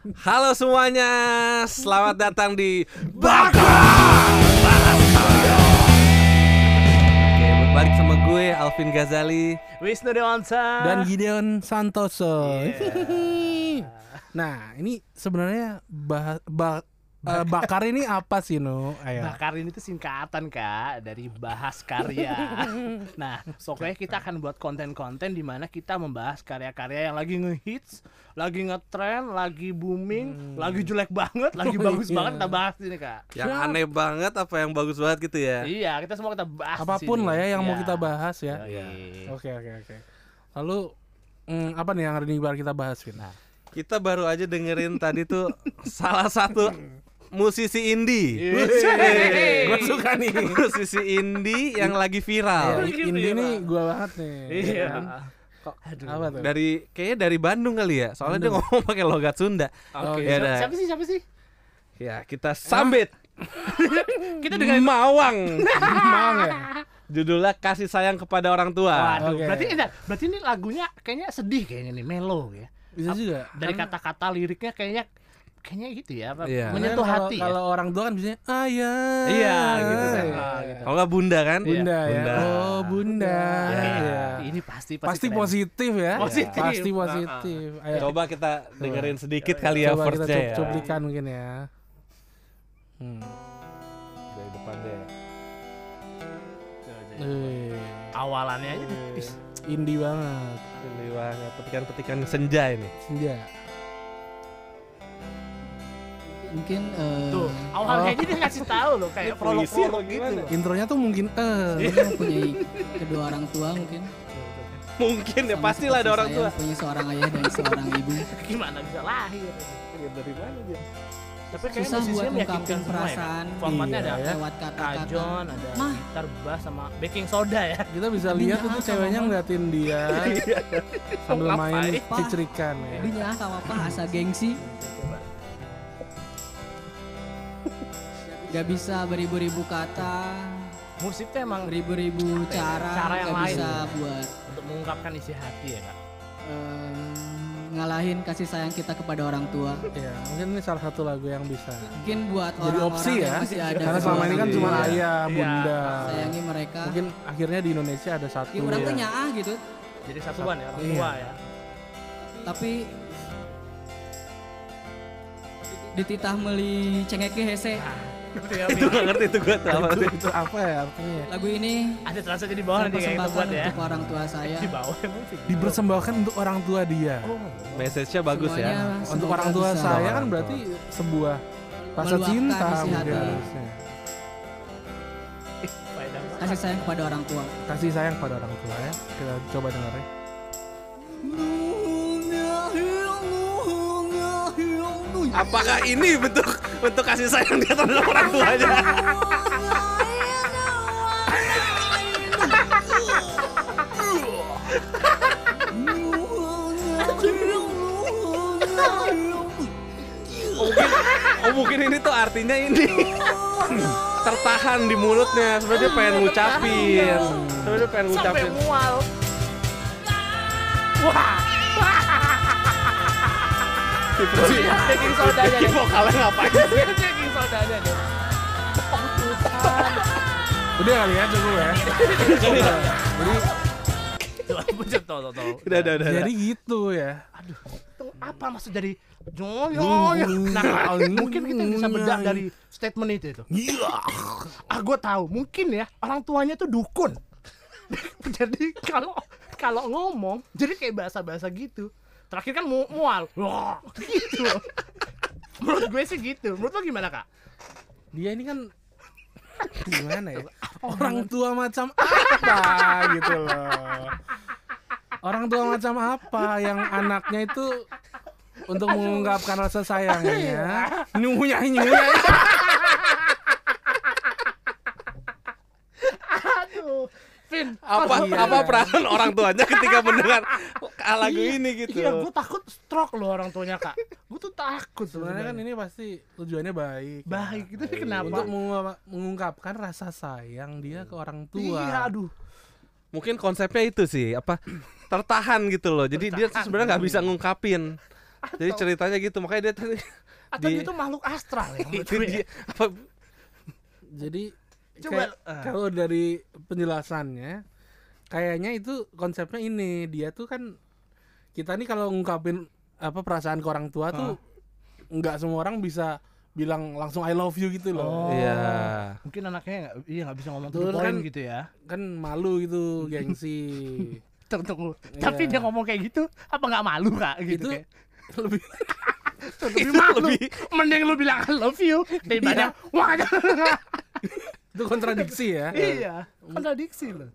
Halo semuanya, selamat datang di Bakar. Oke, berbalik sama gue Alvin Ghazali. Wisnu Dewansa dan Gideon Santoso. nah, ini sebenarnya bah, bah- eh, bakar ini apa sih, No? Ayo. Bakar ini tuh singkatan kak dari bahas karya. nah, pokoknya kita akan buat konten-konten di mana kita membahas karya-karya yang lagi ngehits, lagi ngetren, lagi booming, lagi jelek banget, lagi Oh, bagus iya. banget kita bahas ini kak. Yang aneh banget apa yang bagus banget gitu ya? Iya, kita semua kita bahas. Apa pun sini. lah ya yang mau Iya. kita bahas ya. Yoi. Oke, oke, oke. Lalu mm, apa nih yang hari ini baru kita bahas, Vin? Nah. Kita baru aja dengerin tadi tuh salah satu musisi indie. Yeay. Gue suka nih. musisi indie yang lagi viral. Ini ya, nih Pak. gua banget nih. Iya. Kok Aduh. apa tuh? Dari kayaknya dari Bandung kali ya. Soalnya dia ngomong pakai logat Sunda. Oke. Ya siapa, sih? Siapa sih? Ya, kita sambit Kita dengan Mawang. Mau ya? Judulnya Kasih Sayang Kepada Orang Tua. Waduh, Oke. berarti ini berarti ini lagunya kayaknya sedih kayaknya nih, melo ya. Bisa juga. Dari kata-kata liriknya kayaknya kayaknya gitu ya, apa Iya. menyentuh kalau- hati Kalau ya. orang tua kan biasanya ayah. Iya, gitu kan. Iya. Ah, gitu. Kalau nggak bunda kan? Bunda ya. Bunda. Oh, bunda. Oke, Iya. Ini pasti Pasti keren. positif ya. Positif. Pasti positif. Ayo. Coba kita dengerin sedikit kali ya Coba kita ya. cuplikan mungkin ya. Hmm. Dari depan deh. Eh, Awalannya aja tipis. indie banget. Ini banget petikan-petikan senja ini. Senja. Mungkin eh, Tuh, awalnya aja dia ngasih tahu loh kayak apa gitu. loh. Intronya tuh mungkin eh saya mempunyai kedua orang tua mungkin Mungkin ya Sama pastilah ada orang tua. punya seorang ayah dan seorang ibu Gimana bisa lahir? Ya, dari mana dia? Tapi kayaknya susah buat semua ya. Perasaan Formatnya Iya, ada ya. lewat kata-kata kajon, ada Mah. gitar bass sama baking soda ya. kita bisa lihat itu sama ceweknya ngeliatin dia sambil Mau main cicerikan ya. Dia sama apa asa gengsi Coba. Gak bisa beribu-ribu kata Musik tuh emang beribu-ribu cara, Cara yang gak lain. bisa buat untuk mengungkapkan isi hati ya kak. eh, ngalahin kasih sayang kita kepada orang tua Ya, mungkin ini salah satu lagu yang bisa mungkin buat jadi orang-orang opsi yang ya. masih ada Karena selama ini kan cuma ayah, Iya. bunda. sayangi mereka Mungkin akhirnya di Indonesia ada satu. ya orang tuh ya. nyaah gitu Jadi satuan ya orang Iya. tua ya. tapi dititah meli cengeki hese ya, Itu nggak ngerti itu gue tuh apa itu, itu apa ya artinya? ya? lagu ini Ada translate di bawah nanti kayak persembahkan buat ya. untuk orang tua saya Di bawah emang sih. Dipersembahkan untuk orang tua dia. Oh, Message-nya bagus Semuanya ya. Untuk orang tua bisa saya kan berarti sebuah rasa cinta mungkin banget. kasih sayang kepada orang tua Kasih sayang pada orang tua ya. Kita coba dengar ya. Apakah ini bentuk bentuk kasih sayang dia terhadap orang tuanya? Oh, mungkin, oh mungkin ini tuh artinya ini tertahan di mulutnya sebenarnya dia pengen ngucapin sebenarnya dia pengen Sampai ngucapin mual. Wah, baking sodanya deh. vokalnya ngapain Baking sodanya deh. Udah kali ya cukup ya. Jadi Tuh, tuh, udah udah udah jadi gitu ya. Aduh, itu apa maksud dari nyoyo? Nah, mungkin kita bisa bedah dari statement itu itu. Ah, gue tahu. Mungkin ya orang tuanya tuh dukun. jadi kalau kalau ngomong, jadi kayak bahasa-bahasa gitu. Terakhir kan mu mual. Wah, gitu. Menurut gue sih gitu. Menurut lo gimana kak? Dia ini kan gimana ya? Orang tua macam apa gitu loh. Orang tua macam apa yang anaknya itu untuk mengungkapkan rasa sayangnya nyunya nyunya Aduh, Vin. apa Iya. apa perasaan orang tuanya ketika mendengar lagu Iya, ini gitu Iya, gue takut stroke loh orang tuanya kak. Gue tuh takut sebenarnya kan ini pasti tujuannya baik ya. baik itu kenapa? untuk mengu- mengungkapkan rasa sayang dia ke orang tua Iya, aduh. mungkin konsepnya itu sih apa tertahan gitu loh jadi dia tuh Tertahan. sebenarnya nggak bisa ngungkapin Jadi ceritanya gitu, makanya dia tuh Atau di- dia itu makhluk astral ya itu gue dia ya. apa Jadi Coba, kayak- eh. kalau dari penjelasannya kayaknya itu konsepnya ini dia tuh kan kita nih kalau ngungkapin apa perasaan ke orang tua tuh nggak semua orang bisa bilang langsung I love you gitu loh. Oh. Iya. Mungkin anaknya nggak iya nggak bisa ngomong tuh kan- gitu ya. Kan malu gitu gengsi. Tunggu, tunggu. Iya. Tapi dia ngomong kayak gitu, apa nggak malu kak? Gitu itu kayak. lebih lebih malu. Mending lu bilang I love you daripada wah itu kontradiksi ya. iya. Kontradiksi loh.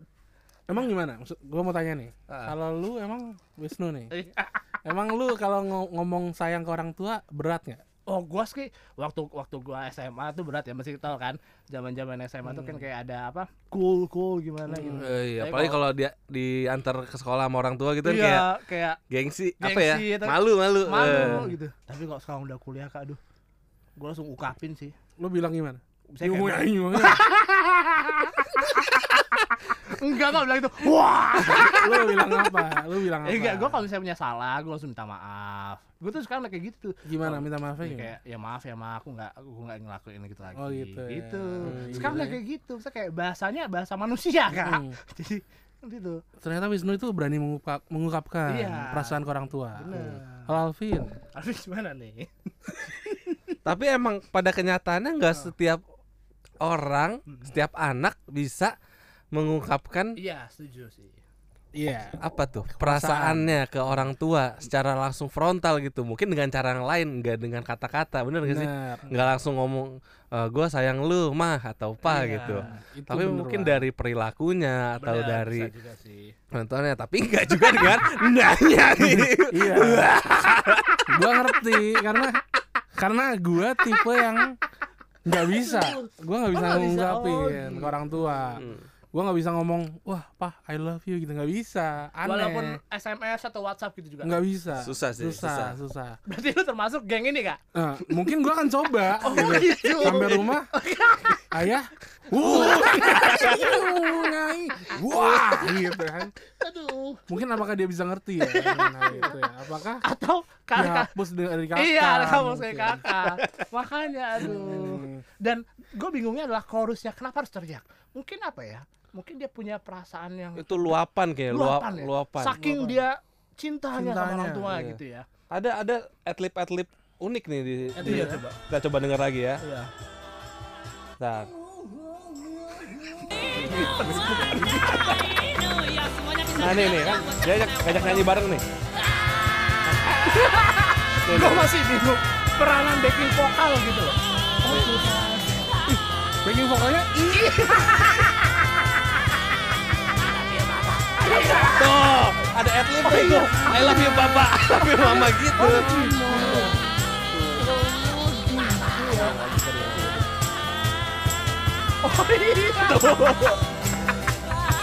Emang gimana? Maksud gua mau tanya nih. Ah. Kalau lu emang Wisnu nih. Iya. Emang lu kalau ngo- ngomong sayang ke orang tua berat nggak? Oh gua sih waktu waktu gua SMA tuh berat ya masih tau kan zaman zaman SMA tuh kan kayak ada apa cool cool gimana gitu. Eh, iya, Tapi apalagi kalau dia diantar ke sekolah sama orang tua gitu kan iya kayak kayak gengsi, apa ya? Gengsi, Malu, malu. malu Eh. gitu. Tapi kalau sekarang udah kuliah kak, aduh, gua langsung ungkapin sih. Lu bilang gimana? Saya kayak- ayo. enggak kok bilang itu. Wah. lu bilang apa? Lu bilang apa? Eh, enggak, gua kalau misalnya punya salah, gua langsung minta maaf. Gua tuh sekarang kayak gitu. gimana minta maafnya Ya, kayak ya maaf ya ma aku nggak aku nggak ngelakuin gitu lagi Oh, gitu ya. gitu Hmm, sekarang iya. udah kayak gitu saya kayak bahasanya bahasa manusia kak Hmm. jadi gitu Ternyata Wisnu itu berani mengungkap, mengungkapkan Iya. perasaan ke orang tua. bener Kalau Alvin, tapi gimana nih Tapi emang pada kenyataannya nggak setiap orang, Hmm. setiap anak bisa mengungkapkan iya setuju sih iya. apa tuh perasaannya ke orang tua secara langsung frontal gitu. Mungkin dengan cara yang lain, nggak dengan kata-kata, bener gak sih? Nggak langsung ngomong gue sayang lu mah atau apa Iya. gitu. Itu Tapi mungkin banget. dari perilakunya atau Bener, dari nontonnya, tapi nggak juga dengan nanya. Iya. gua ngerti karena karena gua tipe yang nggak bisa. Gua nggak bisa Oh, nggak bisa. ngungkapin Oh, ke orang tua. Hmm. Gua nggak bisa ngomong, wah pah I love you gitu nggak bisa. Aneh. walaupun SMS atau WhatsApp gitu juga nggak bisa. Susah sih, Susah, susah. susah. berarti lu termasuk geng ini kak Nah, mungkin gua akan coba Oh, gitu. gitu. Sampai rumah, ayah, wuh, nyai, wah, gitu kan. aduh Mungkin apakah dia bisa ngerti ya? dengan hal itu ya? Apakah atau kakak dihapus dari kakak? iya ada kamu mungkin? kayak kakak makanya aduh Hmm. dan gue bingungnya adalah chorusnya kenapa harus teriak mungkin apa ya mungkin dia punya perasaan yang Itu luapan kayak luap, luapan ya luapan. saking dia cintanya, sama Cintanya, orang tua iya. gitu ya Ada ada atlet-atlet unik nih di, di- ya coba kita coba denger lagi ya. iya Bentar. Nah nih nih kan dia ajak, ngajak nyanyi bareng nih. Gue masih bingung peranan backing vokal gitu loh Backing vokalnya Tuh, ada atlet tuh. I love you papa, I love you mama gitu. oh iya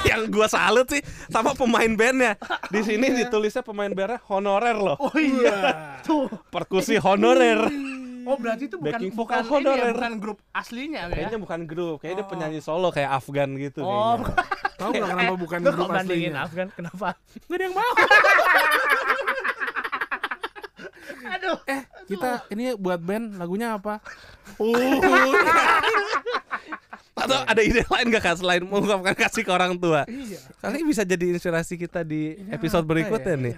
Yang gua salut sih sama pemain bandnya. Di sini ditulisnya pemain bandnya honorer loh. oh iya tuh Perkusi honorer. oh berarti itu bukan Backing bukan vokal ini ya, honorer. bukan grup aslinya ya Kayaknya bukan grup, kayaknya dia penyanyi solo kayak Afgan gitu oh kayaknya. Tahu nggak kenapa bukan Gua grup bandingin? Afgan kenapa Gak ada yang mau. aduh Eh, kita ini buat band lagunya apa? Atau ada ide lain gak kak selain mengungkapkan kasih ke orang tua? iya Kali bisa jadi inspirasi kita di episode apa berikutnya ya? nih.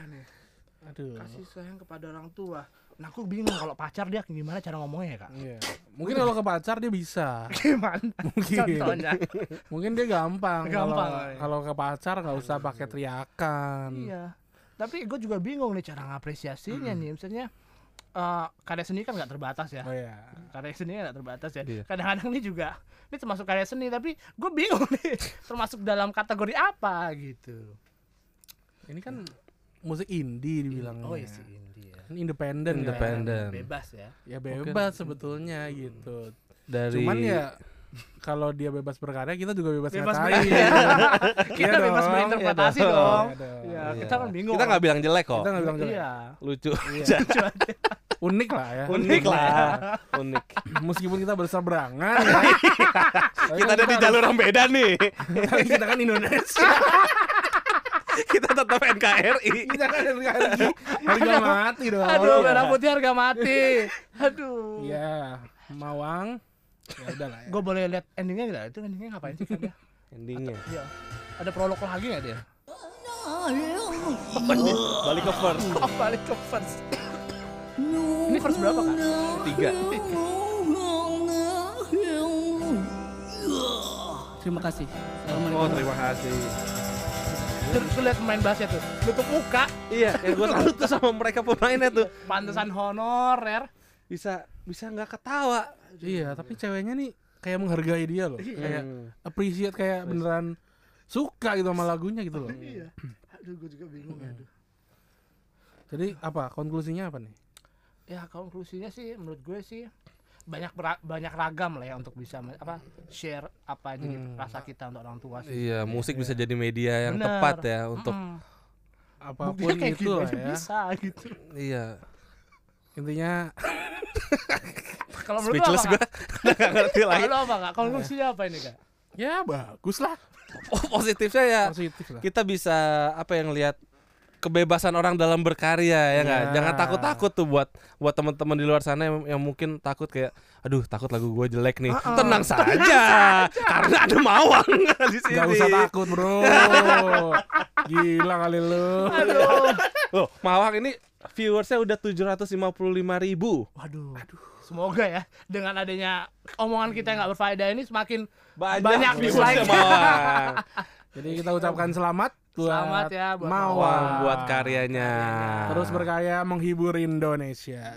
Aduh. kasih sayang kepada orang tua nah aku bingung kalau pacar dia gimana cara ngomongnya ya kak Iya. Mungkin kalau ke pacar dia bisa. gimana Mungkin. contohnya Mungkin dia gampang. Gampang, Kalau iya. ke pacar nggak usah pakai teriakan. iya tapi gue juga bingung nih cara ngapresiasinya nih misalnya eh karya seni kan nggak terbatas ya Oh ya. karya seni nggak terbatas ya Iya. kadang-kadang ini juga ini termasuk karya seni tapi gue bingung nih termasuk dalam kategori apa gitu Ini kan musik indie dibilangnya. oh iya sih Kan independen. kan? Independen. bebas ya Ya bebas sebetulnya gitu. Dari Cuman ya kalau dia bebas berkarya kita juga bebas, Bebas ngatain. kita Iya bebas berinterpretasi iya dong, dong. Iya dong. ya Iya. kita kan bingung Kita nggak bilang jelek kok. Kita nggak bilang jelek. iya Lucu. Unik lah ya. Unik lah. Unik. Meskipun kita berseberangan ya. Kita kan ada di jalur yang beda nih. Kita kan Indonesia. kita tetap NKRI. Kita kan harga harga mati dong. Aduh, merah putih harga mati. Aduh. Iya, Mawang. Ya udah lah ya. Gue boleh lihat endingnya nggak? Itu endingnya ngapain sih kan dia? Endingnya. Iya. Ada prolog lagi nggak dia? Balik ke first Oh, balik ke first. Ini first berapa kak? tiga. Terima kasih. Oh terima kasih. Terus lu lihat pemain bassnya tuh, tutup muka, Iya, ya gue salut tuh sama mereka pemainnya tuh. pantesan honorer. Bisa bisa nggak ketawa. Iya, tapi ceweknya nih kayak menghargai dia loh. Kayak Hmm. appreciate kayak beneran suka gitu sama lagunya gitu loh. Iya. Aduh, gue juga bingung ya. Aduh. Jadi apa konklusinya apa nih? Ya konklusinya sih, menurut gue sih banyak banyak ragam lah ya untuk bisa apa share apa jadi Hmm. rasa kita untuk orang tua sih. Iya, musik bisa jadi media yang Bener. tepat ya untuk Mm. Apa pun Buktinya kayak itu gitu lah aja ya. bisa gitu. iya. Intinya Kalau menurut lu Speechless gue udah gak ngerti lagi. Kalau apa kak? Konklusinya apa ini kak? ya bagus lah, Oh, positifnya ya positif lah. kita bisa apa yang lihat kebebasan orang dalam berkarya ya nggak Ya. jangan takut takut tuh buat buat teman-teman di luar sana yang, yang mungkin takut kayak aduh takut lagu gue jelek nih Uh-uh. tenang saja karena ada mawang di sini Gak usah takut bro Gila kali lu Aduh. Loh, mawang ini viewersnya udah 755 ribu Waduh. Semoga ya dengan adanya omongan kita yang nggak berfaedah ini semakin banyak, Banyak dislike. Jadi kita ucapkan selamat buat Selamat ya buat Mawang Mawang buat karyanya. Terus berkarya menghibur Indonesia